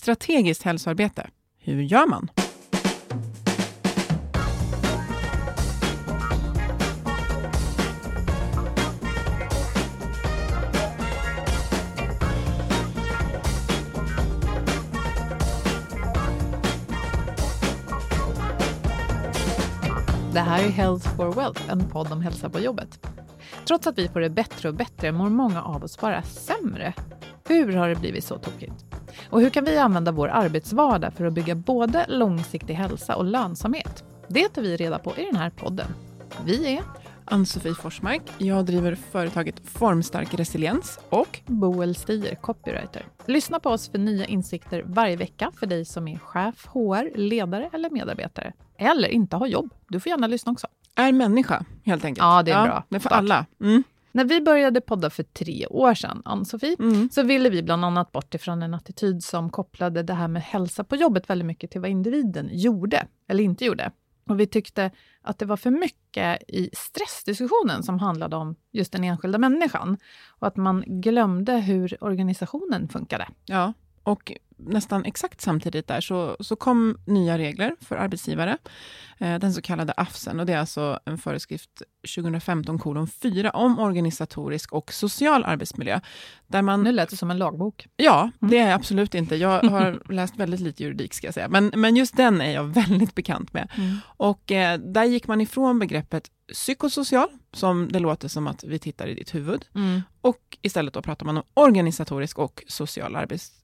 Strategiskt hälsoarbete. Hur gör man? Det här är Health for Wealth, en podd om hälsa på jobbet. Trots att vi får det bättre och bättre mår många av oss bara sämre. Hur har det blivit så tokigt? Och hur kan vi använda vår arbetsvardag för att bygga både långsiktig hälsa och lönsamhet? Det tar vi reda på i den här podden. Vi är Ann-Sofie Forsmark. Jag driver företaget Formstark Resiliens och Boel Stier, copywriter. Lyssna på oss för nya insikter varje vecka för dig som är chef, HR, ledare eller medarbetare. Eller inte har jobb. Du får gärna lyssna också. är människa, helt enkelt. Ja, det är bra. Det är för alla. Mm. När vi började podda för tre år sedan, Ann-Sofie, Mm. så ville vi bland annat bort ifrån en attityd som kopplade det här med hälsa på jobbet väldigt mycket till vad individen gjorde eller inte gjorde. Och vi tyckte att det var för mycket i stressdiskussionen som handlade om just den enskilda människan. Och att man glömde hur organisationen funkade. Ja, och nästan exakt samtidigt där så, så kom nya regler för arbetsgivare, eh, den så kallade AFSen, och det är alltså en föreskrift 2015 kolon 4 om organisatorisk och social arbetsmiljö. Där man, Nu lät det som en lagbok. ja, det är absolut inte. Jag har läst väldigt lite juridik, ska jag säga. Men, men just den är jag väldigt bekant med. Och eh, där gick man ifrån begreppet psykosocial, som det låter som att vi tittar i ditt huvud, Mm. och istället då pratar man om organisatorisk och social arbetsmiljö,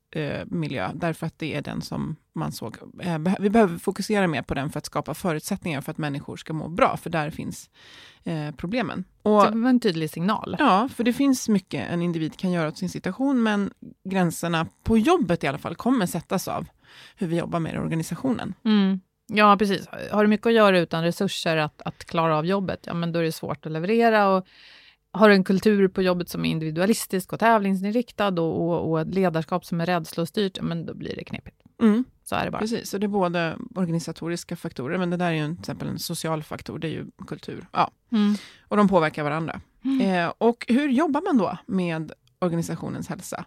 därför att det är den som man såg. Eh, vi behöver fokusera mer på den för att skapa förutsättningar för att människor ska må bra, för där finns eh, problemen. Och, det var en tydlig signal. Ja, för det finns mycket en individ kan göra åt sin situation, men gränserna på jobbet i alla fall kommer sättas av hur vi jobbar med organisationen. Mm. Ja, precis. Har du mycket att göra utan resurser att, att klara av jobbet, ja men då är det svårt att leverera. Och har en kultur på jobbet som är individualistisk och tävlingsinriktad och, och, och ett ledarskap som är rädslostyrt, men då blir det knepigt. Mm. Så är det bara. Precis, så det är både organisatoriska faktorer, men det där är ju till exempel en social faktor, det är ju kultur. Ja. Mm. Och de påverkar varandra. Eh, och hur jobbar man då med organisationens hälsa?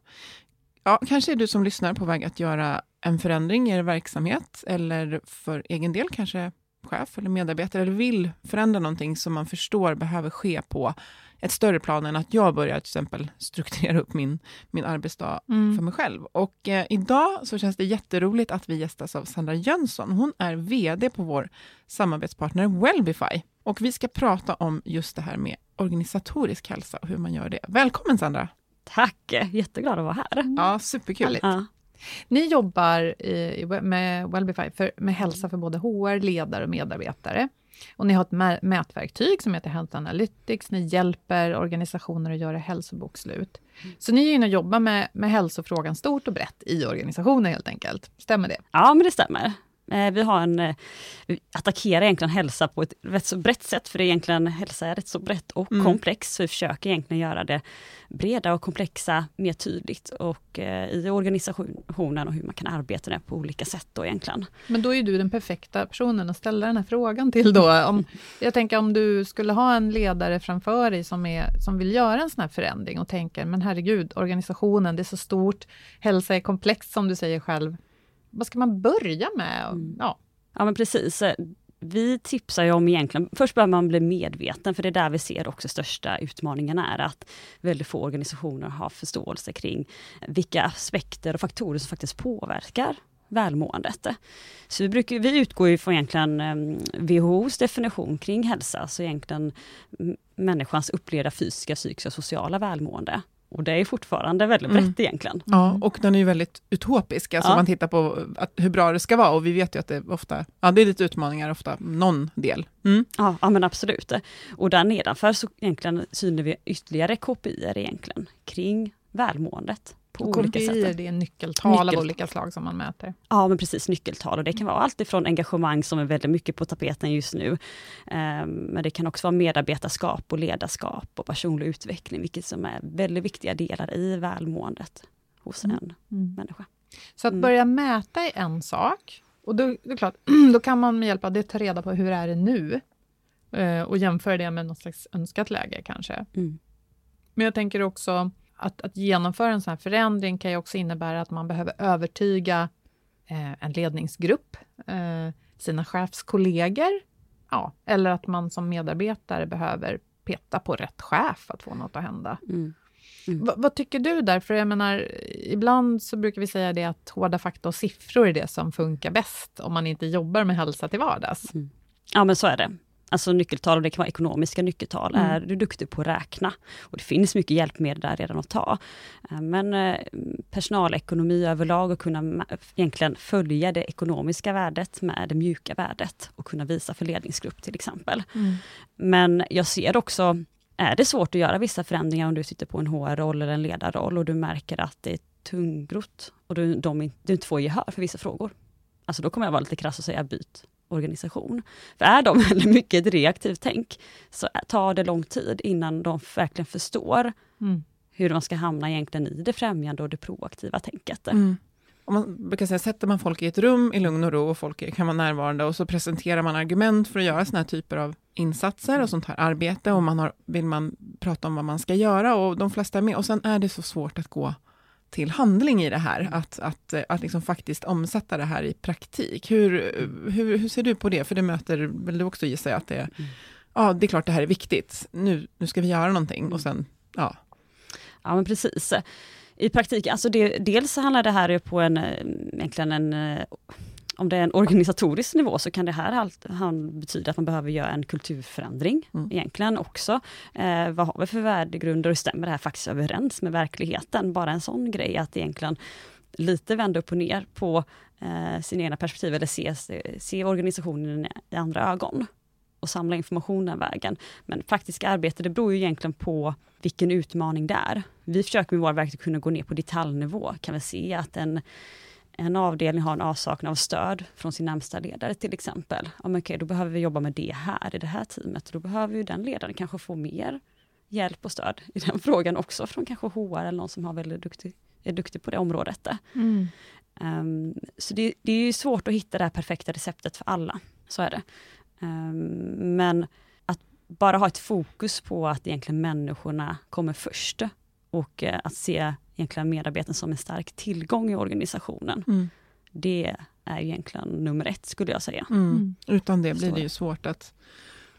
Ja, kanske är du som lyssnar på väg att göra en förändring i er verksamhet, eller för egen del kanske chef eller medarbetare, eller vill förändra någonting som man förstår behöver ske på ett större plan än att jag börjar till exempel strukturera upp min, min arbetsdag Mm. för mig själv. Och eh, idag så känns det jätteroligt att vi gästas av Sandra Jönsson. Hon är VD på vår samarbetspartner Wellbify. Och vi ska prata om just det här med organisatorisk hälsa och hur man gör det. Välkommen Sandra! Tack, jätteglad att vara här. Ja, superkul. Ja. Ni jobbar i, i- med Wellbify för, med hälsa för både HR, ledare och medarbetare. Och ni har ett mätverktyg som heter Health Analytics. Ni hjälper organisationer att göra hälsobokslut. Så ni är inne och jobbar med, med hälsofrågan stort och brett i organisationen helt enkelt. Stämmer det? Ja, men det stämmer. Eh, vi har en, eh, vi attackerar egentligen hälsa på ett rätt så brett sätt, för det egentligen, hälsa är rätt så brett och mm. komplext, så vi försöker egentligen göra det breda och komplexa mer tydligt och eh, i organisationen och hur man kan arbeta det på olika sätt då egentligen. Men då är du den perfekta personen att ställa den här frågan till då. Om, jag tänker om du skulle ha en ledare framför dig som, är, som vill göra en sån här förändring och tänker, men herregud, organisationen, det är så stort, hälsa är komplext som du säger själv, vad ska man börja med? Mm. Ja. ja, men precis. Vi tipsar ju om egentligen, först behöver man bli medveten, för det är där vi ser också största utmaningen är, att väldigt få organisationer har förståelse kring vilka aspekter och faktorer som faktiskt påverkar välmåendet. Så vi, brukar, vi utgår ju från egentligen WHOs definition kring hälsa, så egentligen människans upplevda fysiska, psykiska och sociala välmående. Och det är fortfarande väldigt brett mm. egentligen. Ja, och den är ju väldigt utopisk, alltså ja. man tittar på att, hur bra det ska vara, och vi vet ju att det ofta, ja det är lite utmaningar ofta, någon del. Mm. Ja, ja, men absolut. Och där nedanför så egentligen synar vi ytterligare KPI egentligen, kring välmåendet på och olika sätt. det är nyckeltal Nyckel... av olika slag som man mäter? Ja, men precis, nyckeltal. Och det kan vara allt ifrån engagemang som är väldigt mycket på tapeten just nu. Um, men det kan också vara medarbetarskap och ledarskap och personlig utveckling, vilket som är väldigt viktiga delar i välmåendet hos mm. en mm. människa. Så att mm. börja mäta är en sak. Och då, det är klart, då kan man med hjälp av det ta reda på hur är det nu? Uh, och jämföra det med något slags önskat läge kanske. Mm. Men jag tänker också att, att genomföra en sån här förändring kan ju också innebära att man behöver övertyga eh, en ledningsgrupp, eh, sina chefskollegor, ja, eller att man som medarbetare behöver peta på rätt chef att få något att hända. Mm. Mm. vad tycker du där? För jag menar, ibland så brukar vi säga det att hårda fakta och siffror är det som funkar bäst om man inte jobbar med hälsa till vardags. Mm. Ja, men så är det. Alltså nyckeltal, och det kan vara ekonomiska nyckeltal. Mm. Är du duktig på att räkna? Och det finns mycket hjälpmedel där redan att ta. Eh, men eh, personalekonomi överlag och kunna egentligen följa det ekonomiska värdet med det mjuka värdet och kunna visa för ledningsgrupp till exempel. Mm. Men jag ser också, är det svårt att göra vissa förändringar om du sitter på en HR-roll eller en ledarroll och du märker att det är tungrot och du, de, du inte får gehör för vissa frågor. Alltså då kommer jag vara lite krass och säga byt organisation. För är de väldigt mycket ett reaktivt tänk, så tar det lång tid innan de verkligen förstår mm. hur de ska hamna egentligen i det främjande och det proaktiva tänket. Mm. Om man brukar säga, sätter man folk i ett rum i lugn och ro och folk kan vara närvarande och så presenterar man argument för att göra såna här typer av insatser och sånt här arbete och man har, vill man prata om vad man ska göra och de flesta är med och sen är det så svårt att gå till handling i det här, mm. att, att, att liksom faktiskt omsätta det här i praktik. Hur, hur, hur ser du på det? För det möter väl du också gissar jag att det är, mm. ja det är klart det här är viktigt, nu, nu ska vi göra någonting och mm. sen, ja. Ja men precis. I praktiken, alltså det, dels handlar det här på en, egentligen en om det är en organisatorisk nivå så kan det här betyda att man behöver göra en kulturförändring mm. egentligen också. Eh, vad har vi för värdegrunder och stämmer det här faktiskt överens med verkligheten? Bara en sån grej att egentligen lite vända upp och ner på eh, sina egna perspektiv eller se, se organisationen i andra ögon och samla information den vägen. Men praktiska arbete, det beror ju egentligen på vilken utmaning det är. Vi försöker med våra verktyg kunna gå ner på detaljnivå. Kan vi se att en en avdelning har en avsaknad av stöd från sin närmsta ledare till exempel. Ja, men okej, då behöver vi jobba med det här i det här teamet. Då behöver ju den ledaren kanske få mer hjälp och stöd i den frågan också från kanske HR eller någon som har väldigt duktig, är duktig på det området. Mm. Um, så det, det, är svårt att hitta det här perfekta receptet för alla, så är det. Um, men att bara ha ett fokus på att egentligen människorna kommer först och uh, att se egentligen medarbetaren som en stark tillgång i organisationen. Mm. Det är egentligen nummer ett skulle jag säga. Mm. mm. Utan det blir Så. det ju svårt att,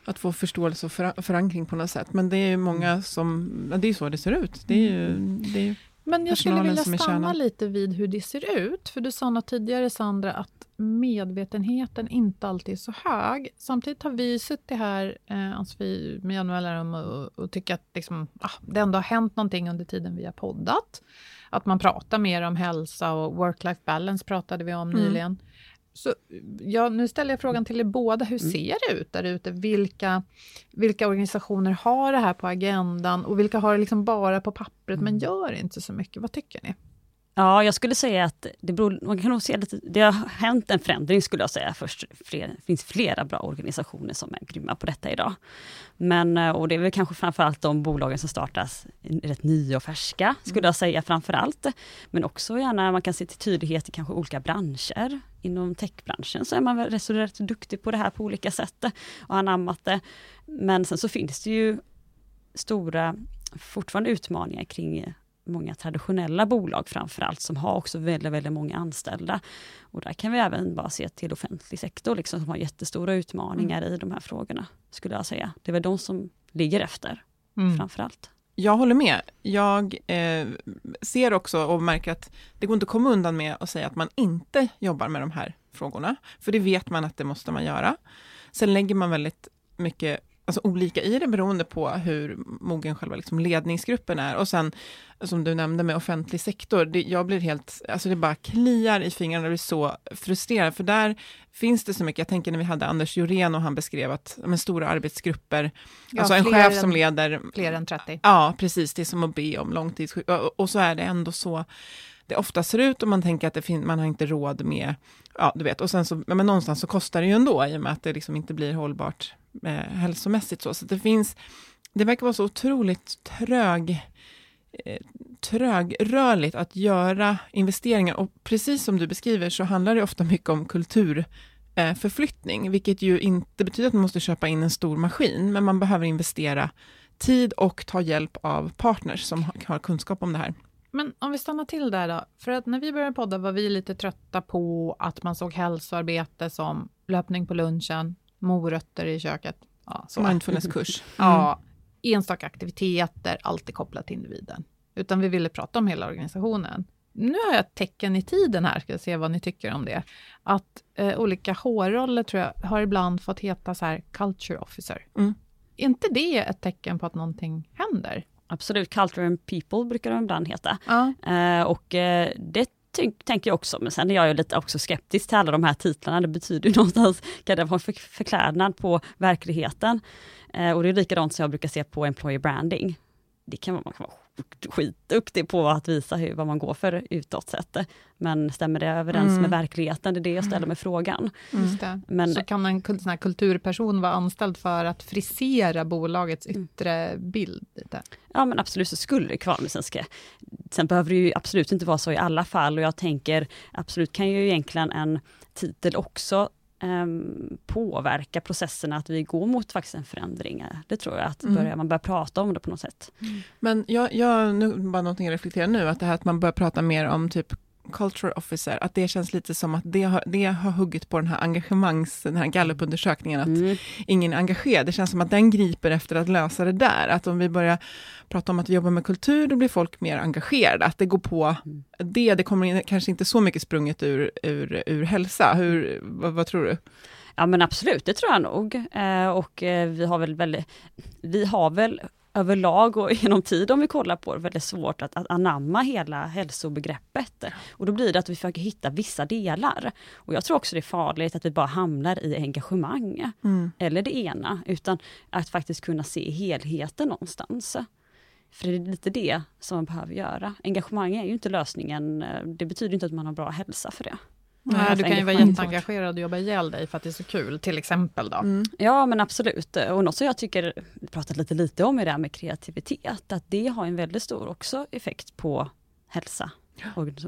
att få förståelse och förankring på något sätt. Men det är ju många mm. som, det är så det ser ut. Det är ju, mm. det är men jag skulle vilja stanna lite vid hur det ser ut. För du sa något tidigare Sandra, att medvetenheten inte alltid är så hög. Samtidigt har vi suttit här, eh, Ann-Sofie med jämna och, och tycker att liksom, ah, det ändå har hänt någonting under tiden vi har poddat. Att man pratar mer om hälsa och work-life balance pratade vi om mm. nyligen. Så, ja, nu ställer jag frågan till er båda. Hur Mm. ser det ut där ute? Vilka, vilka organisationer har det här på agendan och vilka har det liksom bara på pappret men gör inte så mycket? Vad tycker ni? Ja, jag skulle säga att det, beror, man kan nog se lite, det har hänt en förändring skulle jag säga. Först, fler, det finns flera bra organisationer som är grymma på detta idag. Men, eh, och det är väl kanske framförallt de bolagen som startas rätt nya och färska, skulle jag säga framförallt. Men också gärna, man kan se till tydlighet i kanske olika branscher. Inom techbranschen så är man väl rätt, rätt duktig på det här på olika sätt och anammat det. Men sen så finns det ju stora, fortfarande utmaningar kring många traditionella bolag framförallt som har också väldigt, väldigt många anställda. Och där kan vi även bara se till offentlig sektor liksom, som har jättestora utmaningar i de här frågorna, skulle jag säga. Det är väl de som ligger efter, Mm. framförallt. Jag håller med. Jag eh, ser också och märker att det går inte att komma undan med att säga att man inte jobbar med de här frågorna. För det vet man att det måste man göra. Sen lägger man väldigt mycket alltså olika i det beroende på hur mogen själva liksom ledningsgruppen är. Och sen, som du nämnde med offentlig sektor, det, jag blir helt, alltså det bara kliar i fingrarna och blir så frustrerad, för där finns det så mycket, jag tänker när vi hade Anders Jorén och han beskrev att men, stora arbetsgrupper, Ja, alltså en chef som leder Fler än 30. Ja, precis. Det är som att be om långtidssjuk. Och, och så är det ändå så det ofta ser ut och man tänker att det fin- man har inte råd med, ja du vet, och sen så, men någonstans så kostar det ju ändå i och med att det liksom inte blir hållbart eh, hälsomässigt så. Så det finns, det verkar vara så otroligt trög, eh, trögrörligt att göra investeringar och precis som du beskriver så handlar det ofta mycket om kultur eh, förflyttning, vilket ju inte betyder att man måste köpa in en stor maskin, men man behöver investera tid och ta hjälp av partners som har kunskap om det här. Men om vi stannar till där då. För att när vi började podda var vi lite trötta på att man såg hälsoarbete som löpning på lunchen, morötter i köket. Ja, så. Mindfulnesskurs. Ja, enstaka aktiviteter, alltid kopplat till individen. Utan vi ville prata om hela organisationen. Nu har jag ett tecken i tiden här, ska jag se vad ni tycker om det. Att eh, olika HR-roller tror jag har ibland fått heta så här culture officer. Mm. Är inte det ett tecken på att någonting händer? Absolut, Culture and People brukar de ibland heta. Ja. Eh, och eh, det tänker jag också, men sen är jag ju lite också skeptisk till alla de här titlarna. Det betyder ju någonstans, kan det vara en för- förklädnad på verkligheten? Eh, och det är likadant som jag brukar se på employer branding. Det kan vara, man kan vara skitduktig på att visa hur, vad man går för utåt sett. Men stämmer det överens Mm. med verkligheten? Det är det jag ställer mig frågan. Just det. Men- så kan en sån här kulturperson vara anställd för att frisera bolagets yttre bild lite. Ja men absolut så skulle det sen, ska, sen behöver det ju absolut inte vara så i alla fall och jag tänker absolut kan ju egentligen en titel också ehm, påverka processerna att vi går mot faktiskt en förändring. Det tror jag att Mm. börja, man börjar prata om det på något sätt. Men jag, jag, nu bara någonting jag reflekterar nu, att det här att man börjar prata mer om typ culture officer, att det känns lite som att det har, det har huggit på den här engagemangs, den här gallupundersökningen, att Mm. ingen är engagerad. Det känns som att den griper efter att lösa det där. Att om vi börjar prata om att vi jobbar med kultur, då blir folk mer engagerade. Att det går på Mm. det, det kommer in, kanske inte så mycket sprunget ur, ur, ur hälsa. Hur, vad, vad tror du? Ja men absolut, det tror jag nog. Eh, och eh, vi har väl väldigt, vi har väl överlag och genom tid om vi kollar på det, väldigt svårt att, att anamma hela hälsobegreppet. Och då blir det att vi försöker hitta vissa delar. Och jag tror också det är farligt att vi bara hamnar i engagemang. Mm. Eller det ena, utan att faktiskt kunna se helheten någonstans. För det är lite det som man behöver göra. Engagemang är ju inte lösningen, det betyder inte att man har bra hälsa för det. Nej, du kan ju vara jätteengagerad och jobba ihjäl dig för att det är så kul, till exempel. Då. Mm. Ja men absolut, och något som jag tycker, vi pratat lite lite om är det här med kreativitet, att det har en väldigt stor också effekt på hälsa,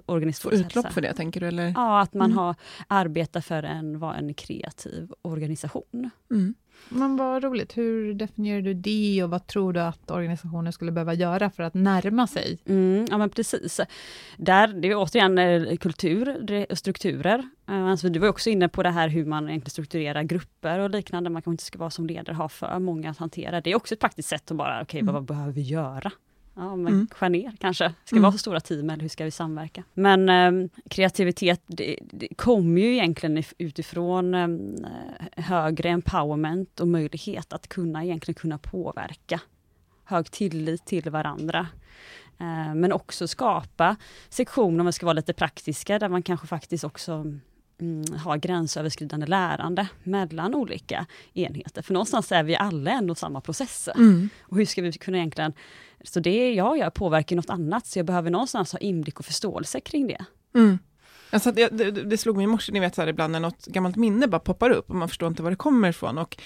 organ- Få utlopp för det, tänker du? Eller? Ja, att man Mm. har arbetat för en, vara en kreativ organisation. Mm. Men vad roligt, hur definierar du det och vad tror du att organisationer skulle behöva göra för att närma sig? Mm, ja men precis. Där, det är återigen eh, kultur är strukturer. Eh, Alltså, du var också inne på det här hur man egentligen strukturerar grupper och liknande. Man kanske inte ska vara som ledare, ha för många att hantera. Det är också ett praktiskt sätt att bara, okej Mm. vad behöver vi göra? Ja, men Mm. skär ner kanske. Ska Mm. vara så stora team eller hur ska vi samverka? Men eh, kreativitet, det, det kommer ju egentligen if- utifrån eh, högre empowerment och möjlighet att kunna egentligen kunna påverka. Hög tillit till varandra. Eh, men också skapa sektioner, om man ska vara lite praktiska, där man kanske faktiskt också mm, ha gränsöverskridande lärande mellan olika enheter. För någonstans är vi alla och samma process. Mm. Och hur ska vi kunna egentligen... Så det jag gör påverkar något annat, så jag behöver någonstans ha inblick och förståelse kring det. Mm. Alltså det, det, det slog mig i morse, ni vet så här, ibland när något gammalt minne bara poppar upp och man förstår inte var det kommer ifrån. Och,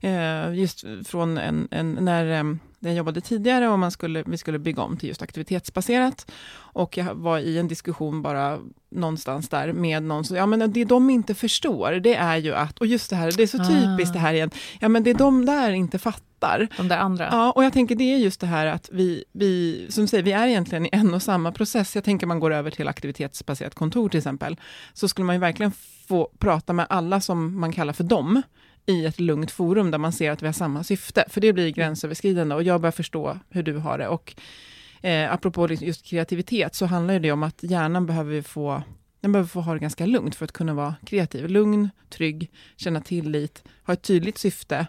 eh, just från en, en när eh, jag jobbade tidigare och man skulle, vi skulle bygga om till just aktivitetsbaserat. Och jag var i en diskussion bara någonstans där med någon, så, ja men det de inte förstår, det är ju att, och just det här, det är så typiskt det här igen, ja men det de där inte fattar, De där andra. Ja, och jag tänker det är just det här att vi, vi, som säger, vi är egentligen i en och samma process. Jag tänker man går över till aktivitetsbaserat kontor till exempel, så skulle man ju verkligen få prata med alla som man kallar för dem, i ett lugnt forum där man ser att vi har samma syfte, för det blir gränsöverskridande och jag börjar förstå hur du har det. Och eh, apropå just kreativitet så handlar det om att hjärnan behöver få den behöver få ha det ganska lugnt för att kunna vara kreativ. Lugn, trygg, känna tillit, ha ett tydligt syfte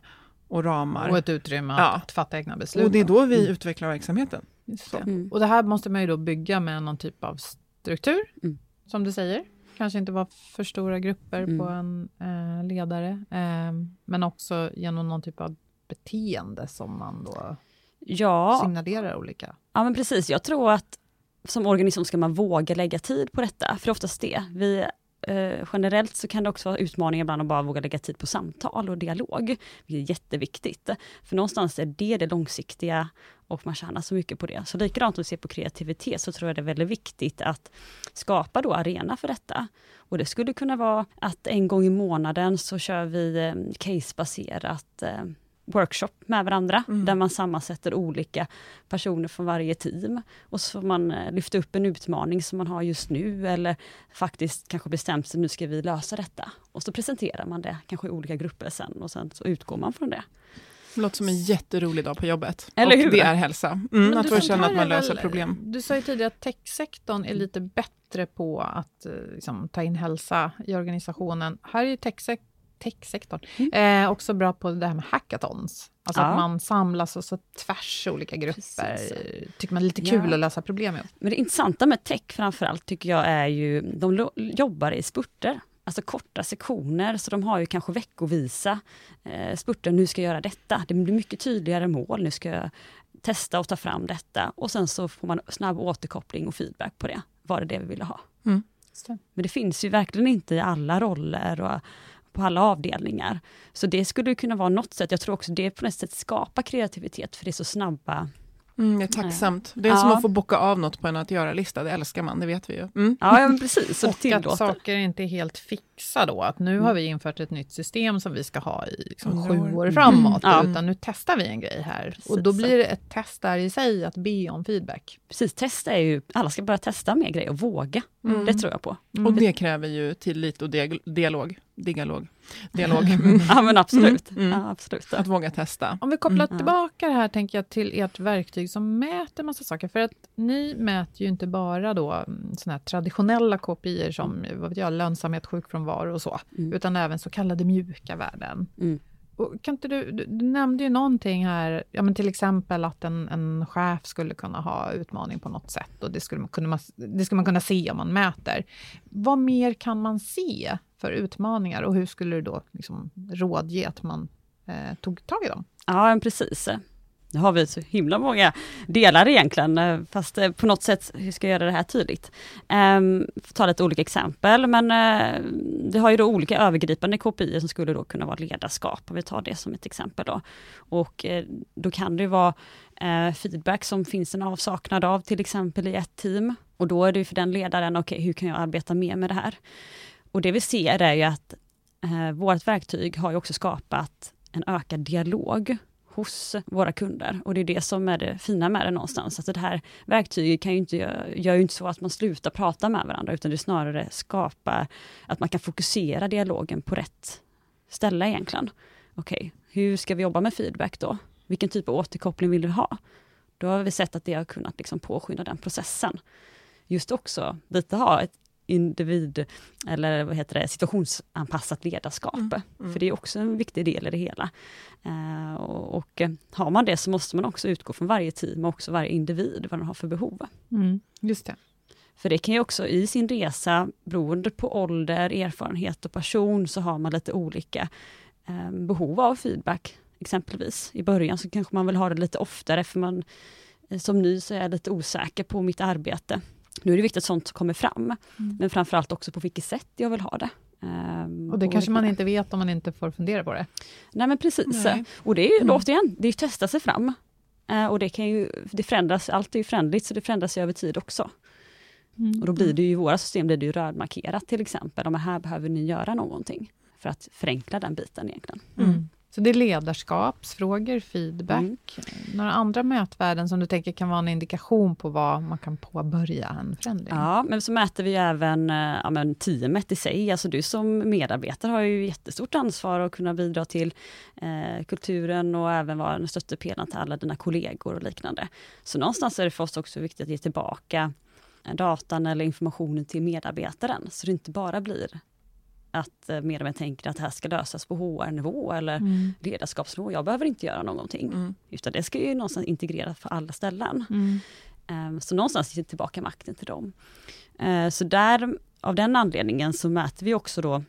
och ramar. Och ett utrymme Ja. att fatta egna beslut. Och det är då vi Mm. utvecklar verksamheten. Just det. Mm. Och det här måste man ju då bygga med någon typ av struktur, Mm. som du säger. Kanske inte vara för stora grupper Mm. på en eh, ledare, eh, men också genom någon typ av beteende som man då Ja, signalerar olika. Ja men precis, jag tror att som organisation ska man våga lägga tid på detta, för det är oftast det. Vi, eh, generellt så kan det också vara utmaningar ibland att bara våga lägga tid på samtal och dialog, vilket är jätteviktigt. För någonstans är det det långsiktiga och man tjänar så mycket på det. Så likadant om vi ser på kreativitet så tror jag det är väldigt viktigt att skapa då arena för detta. Och det skulle kunna vara att en gång i månaden så kör vi eh, casebaserat eh, workshop med varandra, Mm. där man sammansätter olika personer från varje team. Och så får man eh, lyfta upp en utmaning som man har just nu, eller faktiskt kanske bestämt sig, nu ska vi lösa detta. Och så presenterar man det kanske i olika grupper sen, och sen så utgår man från det. Det låter som en jätterolig dag på jobbet. Eller och hur? det är hälsa. Mm, att du, få känna att man löser väl- problem. Du sa ju tidigare att techsektorn är lite bättre på att eh, liksom, ta in hälsa i organisationen. Här är ju techsek- techsektorn eh, också bra på det här med hackathons. Alltså Mm. Ja. att man samlas och så tvärs olika grupper. Precis. Tycker man är lite kul Ja. att lösa problem med. Men det intressanta med tech framförallt tycker jag är ju, de jobbar i spurter. Alltså korta sektioner, så de har ju kanske veckovisa eh, spurter. Nu ska jag göra detta. Det blir mycket tydligare mål. Nu ska jag testa och ta fram detta. Och sen så får man snabb återkoppling och feedback på det. Var det det vi ville ha? Mm. Men det finns ju verkligen inte i alla roller och på alla avdelningar. Så det skulle kunna vara något sätt. Jag tror också det på något sätt skapar kreativitet, för det är så snabba Mm, det är tacksamt. Det är Ja. som att få bocka av något på en att göra-lista. Det älskar man, det vet vi ju. Mm. Ja, ja men precis. Och att saker inte är helt fixa då. Att nu har vi infört ett nytt system som vi ska ha i liksom sju år. år framåt. Ja. Utan nu testar vi en grej här. Precis. Och då blir det ett test där i sig att be om feedback. Precis, testa är ju, alla ska börja testa mer grejer och våga. Mm. Det tror jag på. Och det kräver ju tillit och dialog. Dialog. Dialog. Mm. Ja men absolut. Mm, mm. Ja, absolut. Att våga testa. Om vi kopplar Mm. tillbaka det här tänker jag till ert verktyg som mäter massa saker. För att ni mäter ju inte bara då mm, såna här traditionella KPI som vad vet jag, lönsamhet, sjukfrånvaro och så. Mm. Utan även så kallade mjuka värden. Och kan inte du, du, du nämnde ju någonting här, ja, men till exempel att en, en chef skulle kunna ha utmaning på något sätt och det skulle, man kunna, det skulle man kunna se om man mäter. Vad mer kan man se för utmaningar och hur skulle du då liksom rådge att man eh, tog tag i dem? Ja, precis. Nu har vi så himla många delar egentligen, eh, fast eh, på något sätt, hur ska jag göra det här tydligt? Um, ta lite olika exempel, men uh, vi har ju då olika övergripande KPI som skulle då kunna vara ledarskap, och vi tar det som ett exempel då. Och uh, då kan det vara uh, feedback som finns en avsaknad av, till exempel i ett team. Och då är det ju för den ledaren, okej, okay, hur kan jag arbeta mer med det här? Och det vi ser är ju att uh, vårt verktyg har ju också skapat en ökad dialog hos våra kunder. Och det är det som är det fina med det någonstans. att det här verktyget kan ju inte, gör ju inte så att man slutar prata med varandra, utan det snarare skapar att man kan fokusera dialogen på rätt ställe egentligen. Okej, okay, hur ska vi jobba med feedback då? Vilken typ av återkoppling vill du ha? Då har vi sett att det har kunnat liksom påskynda den processen. Just också lite ha ett individ eller vad heter det, situationsanpassat ledarskap. Mm, mm. För det är också en viktig del i det hela. Uh, och, och har man det så måste man också utgå från varje team och också varje individ, vad de har för behov. Mm, just det. För det kan ju också i sin resa, beroende på ålder, erfarenhet och person, så har man lite olika eh, behov av feedback. Exempelvis i början så kanske man vill ha det lite oftare, för man eh, som ny så är jag lite osäker på mitt arbete. Nu är det viktigt att sånt kommer fram, mm. men framförallt också på vilket sätt jag vill ha det. Um, och det och kanske man inte vet om man inte får fundera på det? Nej men precis. Nej. Och det är ju mm. återigen, det är att testa sig fram. Uh, och det kan ju, det förändras, allt är ju förändligt, så det förändras ju över tid också. Mm. Och då blir det ju i våra system blir det ju rödmarkerat till exempel, om här behöver ni göra någonting, för att förenkla den biten egentligen. Mm. Så det är ledarskapsfrågor, feedback. Mm. Några andra mätvärden som du tänker kan vara en indikation på vad man kan påbörja en förändring? Ja, men så mäter vi även eh, ja, men teamet i sig. Alltså du som medarbetare har ju jättestort ansvar att kunna bidra till eh, kulturen och även vara en stöttepelare till alla dina kollegor och liknande. Så någonstans är det för oss också viktigt att ge tillbaka datan eller informationen till medarbetaren, så det inte bara blir att eh, medlemmar tänker att det här ska lösas på HR-nivå eller mm. ledarskapsnivå. Jag behöver inte göra någonting. Mm. Utan det ska ju någonstans integreras för alla ställen. Mm. Um, så någonstans ge tillbaka makten till dem. Uh, så där, av den anledningen så mäter vi också då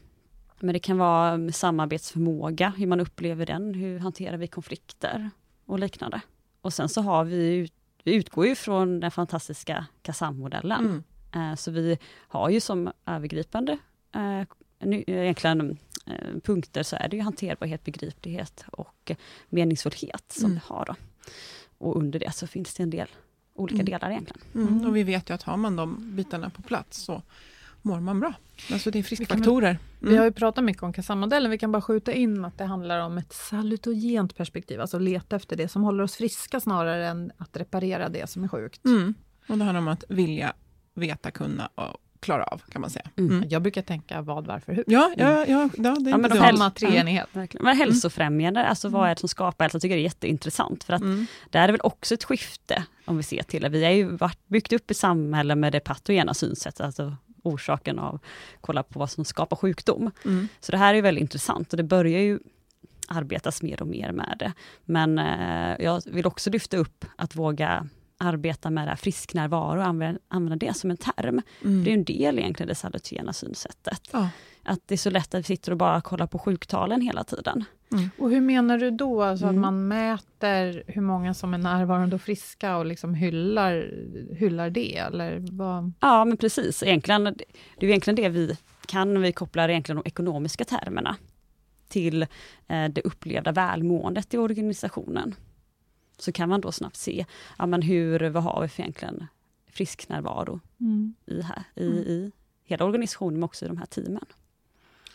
men det kan vara samarbetsförmåga, hur man upplever den, hur hanterar vi konflikter och liknande. Och sen så har vi, vi utgår ju från den fantastiska KASAM-modellen. Mm. Uh, så vi har ju som övergripande uh, egentligen eh, punkter så är det ju hanterbarhet, begriplighet och meningsfullhet som mm. vi har. Då. Och under det så finns det en del olika mm. delar egentligen. Mm. Och vi vet ju att har man de bitarna på plats så mår man bra. Alltså det är friskfaktorer. Mm. Vi har ju pratat mycket om KASAM-modellen, vi kan bara skjuta in att det handlar om ett salutogent perspektiv, alltså leta efter det som håller oss friska snarare än att reparera det som är sjukt. Mm. Och det handlar om att vilja, veta, kunna och klara av, kan man säga. Mm. mm. Jag brukar tänka vad, varför, hur. Ja, ja, ja, ja det är ja, men de samma treenighet. Ja, men hälsofrämjande, alltså vad är det som skapar hälsa? Jag tycker det är jätteintressant, för att mm. det är väl också ett skifte, om vi ser till det. Vi har ju varit, byggt upp ett samhälle med det patogena synsättet, alltså orsaken av, kolla på vad som skapar sjukdom. Mm. Så det här är väldigt intressant och det börjar ju arbetas mer och mer med det. Men eh, jag vill också lyfta upp att våga arbeta med det här frisknärvaro och använda, använda det som en term. Mm. Det är en del egentligen det salutena synsättet. Ja. Att det är så lätt att vi sitter och bara kollar på sjuktalen hela tiden. Mm. Och hur menar du då? Alltså mm. att man mäter hur många som är närvarande och friska och liksom hyllar, hyllar det? Eller vad? Ja, men precis. Egentligen, det är egentligen det vi kan, vi kopplar egentligen de ekonomiska termerna till eh, det upplevda välmåendet i organisationen så kan man då snabbt se, ja, men hur, vad har vi för egentligen frisknärvaro mm. i, här, i, mm. i hela organisationen, men också i de här teamen.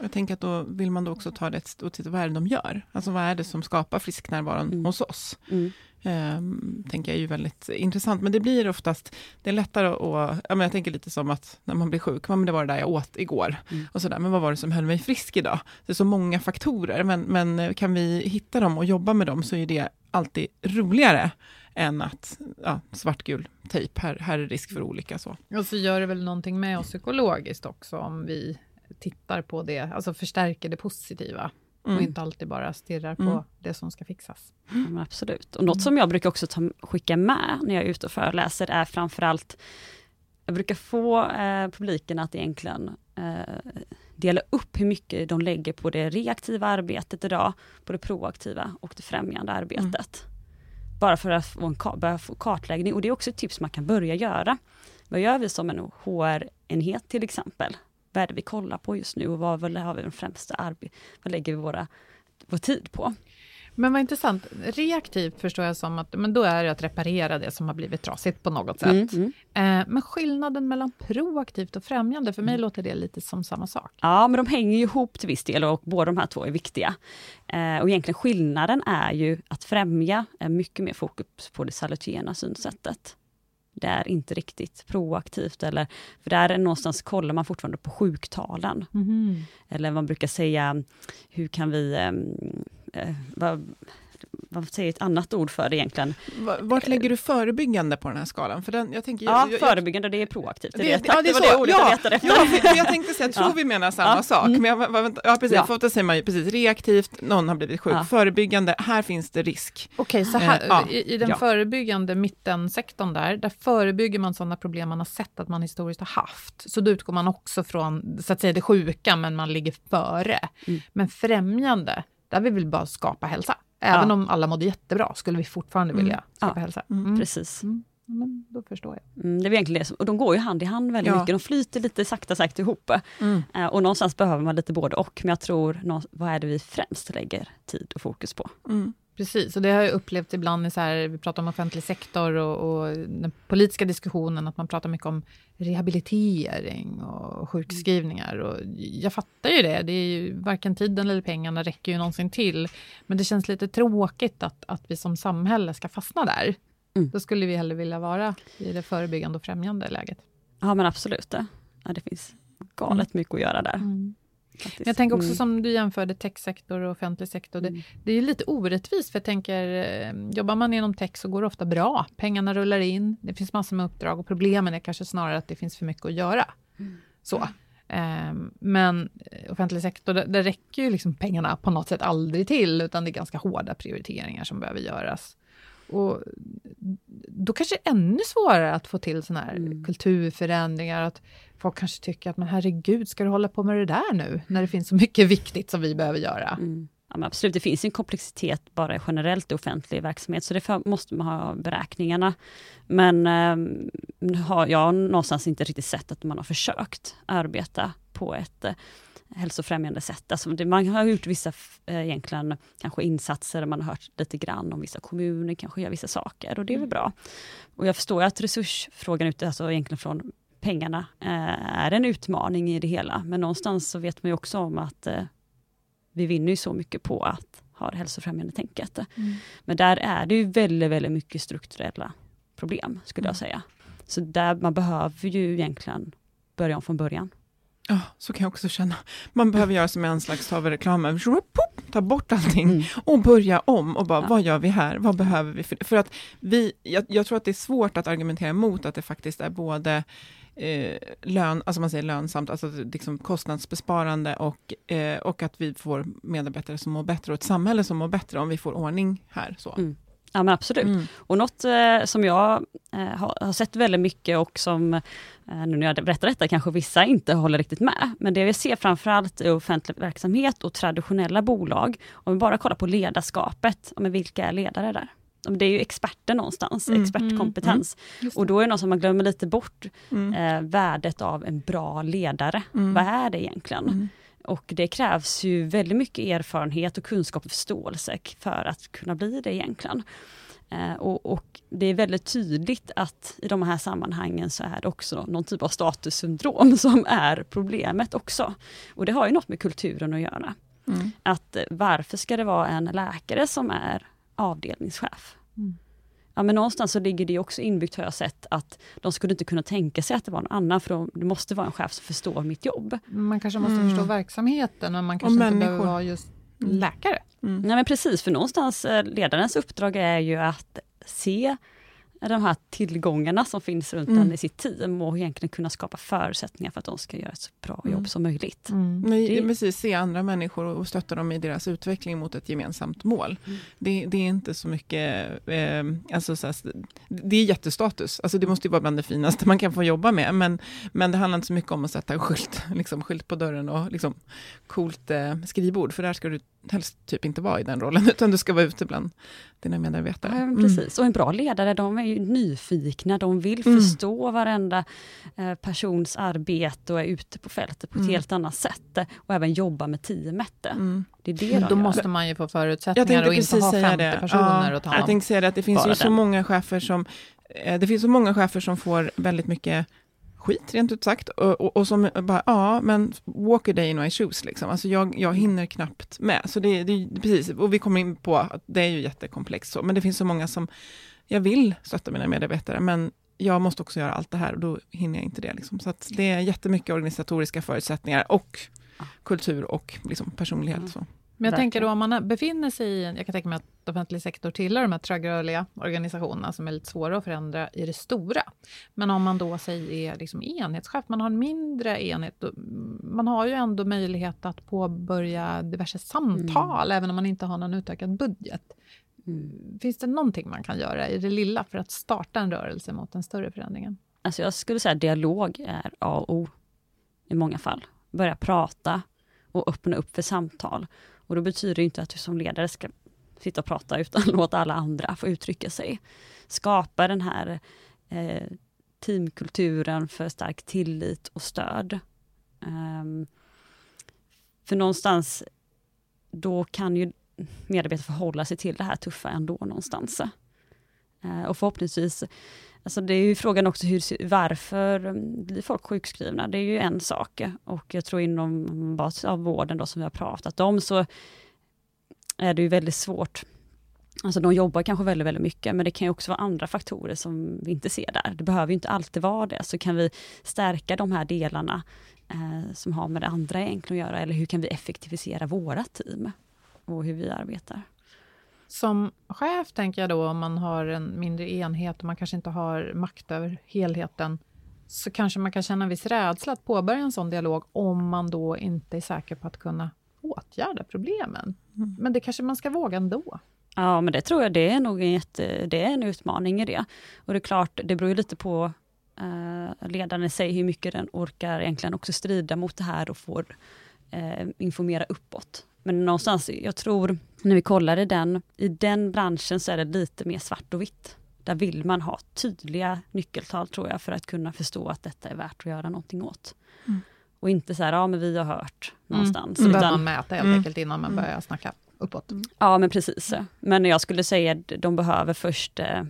Jag tänker att då vill man då också ta det och titta, vad är det de gör? Alltså vad är det som skapar frisknärvaron mm. hos oss? Mm. Um, tänker jag är ju väldigt intressant, men det blir oftast, det är lättare att, ja, men jag tänker lite som att när man blir sjuk, men det var det där jag åt igår, mm. och sådär, men vad var det som höll mig frisk idag? Det är så många faktorer, men, men kan vi hitta dem och jobba med dem, så är det alltid roligare än att ja, svartgul tejp, här, här är risk för olika. Så. Och så gör det väl någonting med oss psykologiskt också, om vi tittar på det, alltså förstärker det positiva. Mm. Och inte alltid bara stirrar på mm. det som ska fixas. Ja, absolut. Och något som jag brukar också ta, skicka med när jag är ute och föreläser är framförallt, jag brukar få eh, publiken att egentligen eh, dela upp hur mycket de lägger på det reaktiva arbetet idag, på det proaktiva och det främjande arbetet. Mm. Bara för att få en börja få kartläggning. Och det är också ett tips man kan börja göra. Vad gör vi som en HR-enhet till exempel? Vad är det vi kollar på just nu och vad har vi den främsta arbetet? Vad lägger vi våra, vår tid på? Men vad intressant. Reaktivt förstår jag som att men då är det att reparera det som har blivit trasigt på något sätt. Mm, mm. Eh, men skillnaden mellan proaktivt och främjande, för mig mm. låter det lite som samma sak. Ja, men de hänger ju ihop till viss del och båda de här två är viktiga. Eh, och egentligen skillnaden är ju att främja är mycket mer fokus på det salutena synsättet. Det är inte riktigt proaktivt, eller, för där är någonstans kollar man fortfarande på sjuktalen. Mm. Eller man brukar säga, hur kan vi ehm, eh, vad, vad säger ett annat ord för det egentligen? Vart lägger du förebyggande på den här skalan? För den, jag tänker, Ja, jag, jag, förebyggande, det är proaktivt. Det, Det- vet ja, jag. det är det var så. det ordet Ja. jag letade efter. Ja, för jag tänkte säga, jag tror Ja. vi menar samma Ja. sak, Mm. men jag, vänta, ja, precis, Ja. för ofta säger man ju precis reaktivt, någon har blivit sjuk, Ja. förebyggande, här finns det risk. Okej, så här, Eh, ja. i, i den Ja. förebyggande mittensektorn där, där förebygger man sådana problem man har sett att man historiskt har haft. Så då utgår man också från, så att säga, det sjuka, men man ligger före. Mm. Men främjande, där vill vi bara skapa hälsa. Även Ja. om alla mådde jättebra, skulle vi fortfarande Mm. vilja skapa Ja. hälsa. Mm. Mm. Precis. Mm. Men då förstår jag. Mm, det är egentligen det, och de går ju hand i hand väldigt Ja. mycket, de flyter lite sakta sagt ihop. Mm. Eh, och någonstans behöver man lite både och, men jag tror, vad är det vi främst lägger tid och fokus på? Mm. Precis, och det har jag upplevt ibland i så här, vi pratar om offentlig sektor och, och den politiska diskussionen, att man pratar mycket om rehabilitering och sjukskrivningar. Och jag fattar ju det, det är ju, varken tiden eller pengarna räcker ju någonsin till. Men det känns lite tråkigt att, att vi som samhälle ska fastna där. Mm. Då skulle vi hellre vilja vara i det förebyggande och främjande läget. Ja men absolut, det, ja, det finns galet mycket att göra där. Faktiskt. Jag tänker också Mm. som du jämförde techsektor och offentlig sektor. Det, Mm. det är lite orättvist, för jag tänker, eh, jobbar man inom tech så går det ofta bra. Pengarna rullar in, det finns massor med uppdrag och problemen är kanske snarare att det finns för mycket att göra. Mm. Så. Ehm, Men eh, offentlig sektor, där, där räcker ju liksom pengarna på något sätt aldrig till, utan det är ganska hårda prioriteringar som behöver göras. Och då kanske det är ännu svårare att få till såna här Mm. kulturförändringar, att folk kanske tycker att men herregud, ska du hålla på med det där nu, när det finns så mycket viktigt som vi behöver göra. Mm. Ja, absolut, det finns en komplexitet bara generellt i offentlig verksamhet, så det för, måste man ha beräkningarna. Men eh, har jag någonstans inte riktigt sett att man har försökt arbeta på ett eh, hälsofrämjande sätt. Alltså det, man har gjort vissa eh, egentligen, kanske insatser, man har hört lite grann om vissa kommuner kanske gör vissa saker och det är väl bra. Och jag förstår att resursfrågan, ute, alltså egentligen från pengarna, eh, är en utmaning i det hela. Men någonstans så vet man ju också om att eh, vi vinner ju så mycket på att ha det hälsofrämjande tänket. Men där är det ju väldigt, väldigt mycket strukturella problem, skulle jag säga. Så där man behöver ju egentligen börja om från början. Ja, så kan jag också känna. Man behöver göra som en slags tv-reklam, ta bort allting Mm. och börja om och bara, Ja. vad gör vi här? Vad behöver vi? För, för att vi, jag, jag tror att det är svårt att argumentera emot att det faktiskt är både eh, lön, alltså man säger lönsamt, alltså liksom kostnadsbesparande och, eh, och att vi får medarbetare som mår bättre och ett samhälle som mår bättre om vi får ordning här. Så. Mm. Ja men absolut. Mm. Och något eh, som jag eh, har, sett väldigt mycket och som, eh, nu när jag berättar detta, kanske vissa inte håller riktigt med, men det vi ser framförallt i offentlig verksamhet och traditionella bolag, om vi bara kollar på ledarskapet, men vilka är ledare där? Det är ju experter någonstans, Mm. expertkompetens. Och då är det något som man glömmer lite bort, Mm. eh, värdet av en bra ledare. Mm. Vad är det egentligen? Mm. Och det krävs ju väldigt mycket erfarenhet och kunskap och förståelse för att kunna bli det egentligen. Eh, och, och det är väldigt tydligt att i de här sammanhangen så är det också någon typ av statussyndrom som är problemet också. Och det har ju något med kulturen att göra. Mm. Att eh, varför ska det vara en läkare som är avdelningschef? Mm. Ja, men någonstans så ligger det också inbyggt har jag sett att de skulle inte kunna tänka sig att det var någon annan, för de, det måste vara en chef som förstår mitt jobb. Man kanske måste Mm. förstå verksamheten, men man kanske inte behöver vara just Mm. läkare. Mm. Nej men precis, för någonstans eh, ledarens uppdrag är ju att se de här tillgångarna som finns runt Mm. en i sitt team och egentligen kunna skapa förutsättningar för att de ska göra ett så bra Mm. jobb som möjligt. Nej, Det- precis, se andra människor och stötta dem i deras utveckling mot ett gemensamt mål. Mm. Det, det är inte så mycket, eh, alltså så här, det är jättestatus, alltså det måste ju vara bland det finaste man kan få jobba med, men, men det handlar inte så mycket om att sätta en skylt, liksom, skylt på dörren och liksom, coolt eh, skrivbord, för där ska du helst typ inte vara i den rollen, utan du ska vara ute bland dina medarbetare. Ja, Mm. precis. Och en bra ledare, de är ju nyfikna, de vill Mm. förstå varenda eh, persons arbete och är ute på fältet på ett Mm. helt annat sätt. Och även jobba med teamet. Mm. Det är det Men de då måste man ju få Jag förutsättningar och inte precis ha säga 50 det. personer ja, att ta Jag hand om. tänkte säga det, att det finns Bara ju så många chefer som, eh, det finns så många chefer som får väldigt mycket skit, rent ut sagt, och, och, och som bara, ja, men walk a day in my shoes, liksom. Alltså jag, jag hinner knappt med. Så det, det, precis, och vi kommer in på att det är ju jättekomplext så, men det finns så många som, jag vill stötta mina medarbetare, men jag måste också göra allt det här och då hinner jag inte det. Liksom. Så att det är jättemycket organisatoriska förutsättningar och kultur och liksom personlighet. Så. Men jag Verkligen. tänker då om man befinner sig i, jag kan tänka mig att offentlig sektor tillhör de här trögrörliga organisationerna som är lite svåra att förändra i det stora. Men om man då säger är liksom enhetschef, man har en mindre enhet, man har ju ändå möjlighet att påbörja diverse samtal, även om man inte har någon utökad budget. Mm. Finns det någonting man kan göra i det lilla för att starta en rörelse mot den större förändringen? Alltså jag skulle säga att dialog är A och O i många fall. Börja prata och öppna upp för samtal. Och då betyder det inte att du som ledare ska sitta och prata utan låta alla andra få uttrycka sig. Skapa den här eh, teamkulturen för stark tillit och stöd. Um, för någonstans, då kan ju medarbetare förhålla sig till det här tuffa ändå någonstans. Uh, och förhoppningsvis Alltså det är ju frågan också hur, varför mm, blir folk sjukskrivna? Det är ju en sak. Och jag tror inom mm, av vården då som vi har pratat om så är det ju väldigt svårt. Alltså de jobbar kanske väldigt, väldigt mycket, men det kan ju också vara andra faktorer som vi inte ser där. Det behöver ju inte alltid vara det. Så kan vi stärka de här delarna eh, som har med det andra egentligen att göra, eller hur kan vi effektivisera våra team och hur vi arbetar? Som chef tänker jag då, om man har en mindre enhet och man kanske inte har makt över helheten, så kanske man kan känna en viss rädsla att påbörja en sån dialog om man då inte är säker på att kunna åtgärda problemen. Men det kanske man ska våga ändå. Ja, men det tror jag det är nog en, jätte, det är en utmaning i det. Och det är klart, det beror ju lite på eh, ledaren i sig, hur mycket den orkar egentligen också strida mot det här och får eh, informera uppåt. Men någonstans, jag tror, när vi kollar i den, i den branschen så är det lite mer svart och vitt. Där vill man ha tydliga nyckeltal tror jag, för att kunna förstå att detta är värt att göra någonting åt. Och inte så här, ja men vi har hört någonstans. Så behöver utan- man mäta helt Mm. enkelt innan man börjar snacka uppåt. Ja, men precis. Men jag skulle säga att de behöver först eh,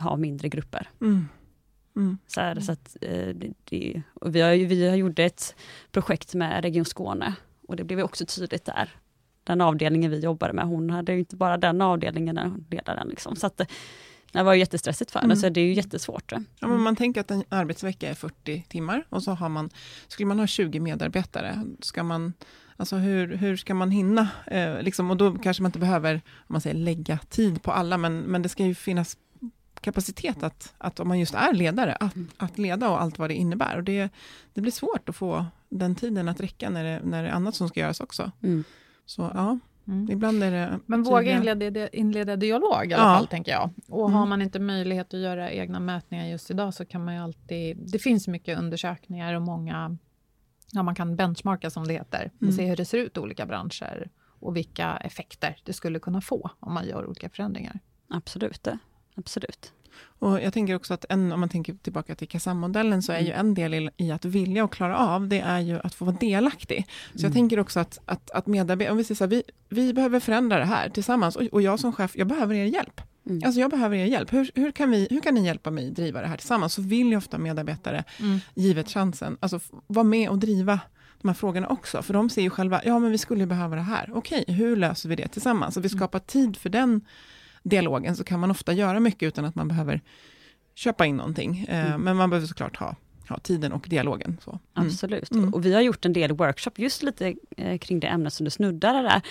ha mindre grupper. Mm. Mm. Så, här, så att, eh, det, det, och vi, har, vi har gjort ett projekt med Region Skåne och det blev också tydligt där. Den avdelningen vi jobbade med, hon hade ju inte bara den avdelningen, den ledaren. Liksom. Så att, det, det var jättestressigt för henne, Mm. så det är ju jättesvårt. Ja, men man tänker att en arbetsvecka är 40 timmar och så har man, skulle man ha 20 medarbetare, ska man, alltså hur, hur ska man hinna? Eh, liksom, och då kanske man inte behöver om man säger, lägga tid på alla, men, men det ska ju finnas kapacitet att, att om man just är ledare, att, att leda och allt vad det innebär. Och det, det blir svårt att få den tiden att räcka när det, när det är annat som ska göras också. Mm. Så ja, Mm. ibland är det... Men våga tydliga- inleda, inleda dialog i alla Ja. fall, tänker jag. Och har Mm. man inte möjlighet att göra egna mätningar just idag så kan man ju alltid... Det finns mycket undersökningar och många... Ja, man kan benchmarka som det heter och Mm. se hur det ser ut i olika branscher och vilka effekter det skulle kunna få om man gör olika förändringar. Absolut, absolut. Och jag tänker också att en, om man tänker tillbaka till Kasam-modellen, så är ju en del i, i att vilja och klara av, det är ju att få vara delaktig. Så jag tänker också att, att, att medarbetare, om vi säger så här, vi, vi behöver förändra det här tillsammans, och, och jag som chef, jag behöver er hjälp. Mm. Alltså jag behöver er hjälp. Hur, hur, kan vi, hur kan ni hjälpa mig driva det här tillsammans? Så vill ju ofta medarbetare, givet chansen, alltså vara med och driva de här frågorna också. För de ser ju själva, ja men vi skulle behöva det här. Okej, hur löser vi det tillsammans? Så vi skapar tid för den dialogen, så kan man ofta göra mycket utan att man behöver köpa in någonting. Eh, Men man behöver såklart ha, ha tiden och dialogen. Så. Mm. Absolut. Mm. Och vi har gjort en del workshop just lite eh, kring det ämnet som du snuddade där.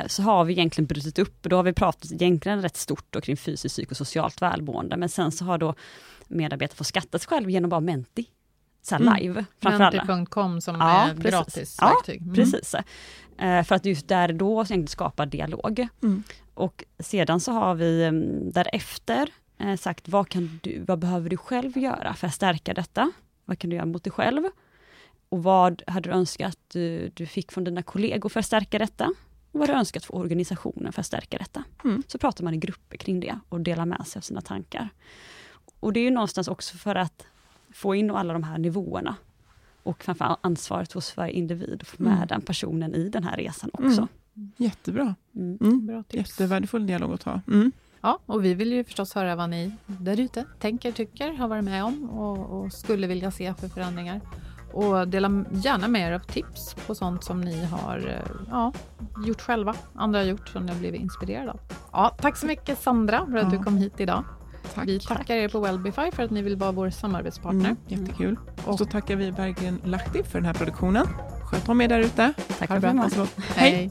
Eh, så har vi egentligen brutit upp, då har vi pratat egentligen rätt stort då kring fysiskt, psykosocialt välmående, men sen så har då medarbetare fått skatta sig själv genom bara Menti. Så här Mm. live, framför alla. Menti.com som Ja, är precis. gratis Ja, verktyg. Mm. Precis. Eh, för att just där då egentligen skapa dialog. Mm. Och sedan så har vi mm, därefter eh, sagt, vad, kan du, vad behöver du själv göra för att stärka detta? Vad kan du göra mot dig själv? Och vad hade du önskat att du, du fick från dina kollegor för att stärka detta? Och vad har du önskat för organisationen för att stärka detta? Mm. Så pratar man i grupper kring det och delar med sig av sina tankar. Och det är ju någonstans också för att få in alla de här nivåerna och framförallt ansvaret hos varje individ och få med Mm. den personen i den här resan också. Jättebra. Mm. Mm. Bra tips. Jättevärdefull dialog att ha. Mm. Ja, och vi vill ju förstås höra vad ni där ute tänker, tycker, har varit med om och, och skulle vilja se för förändringar. Och dela gärna med er av tips på sånt som ni har eh, ja, gjort själva, andra har gjort som ni har blivit inspirerade av. Ja, tack så mycket Sandra för att Ja. du kom hit idag. Tack. Vi tackar er på Wellbify för att ni vill vara vår samarbetspartner. Mm. Jättekul. Och så tackar vi Berggren Lahti för den här produktionen. Sköt om er där ute. Tack för bra. Hej. Hej.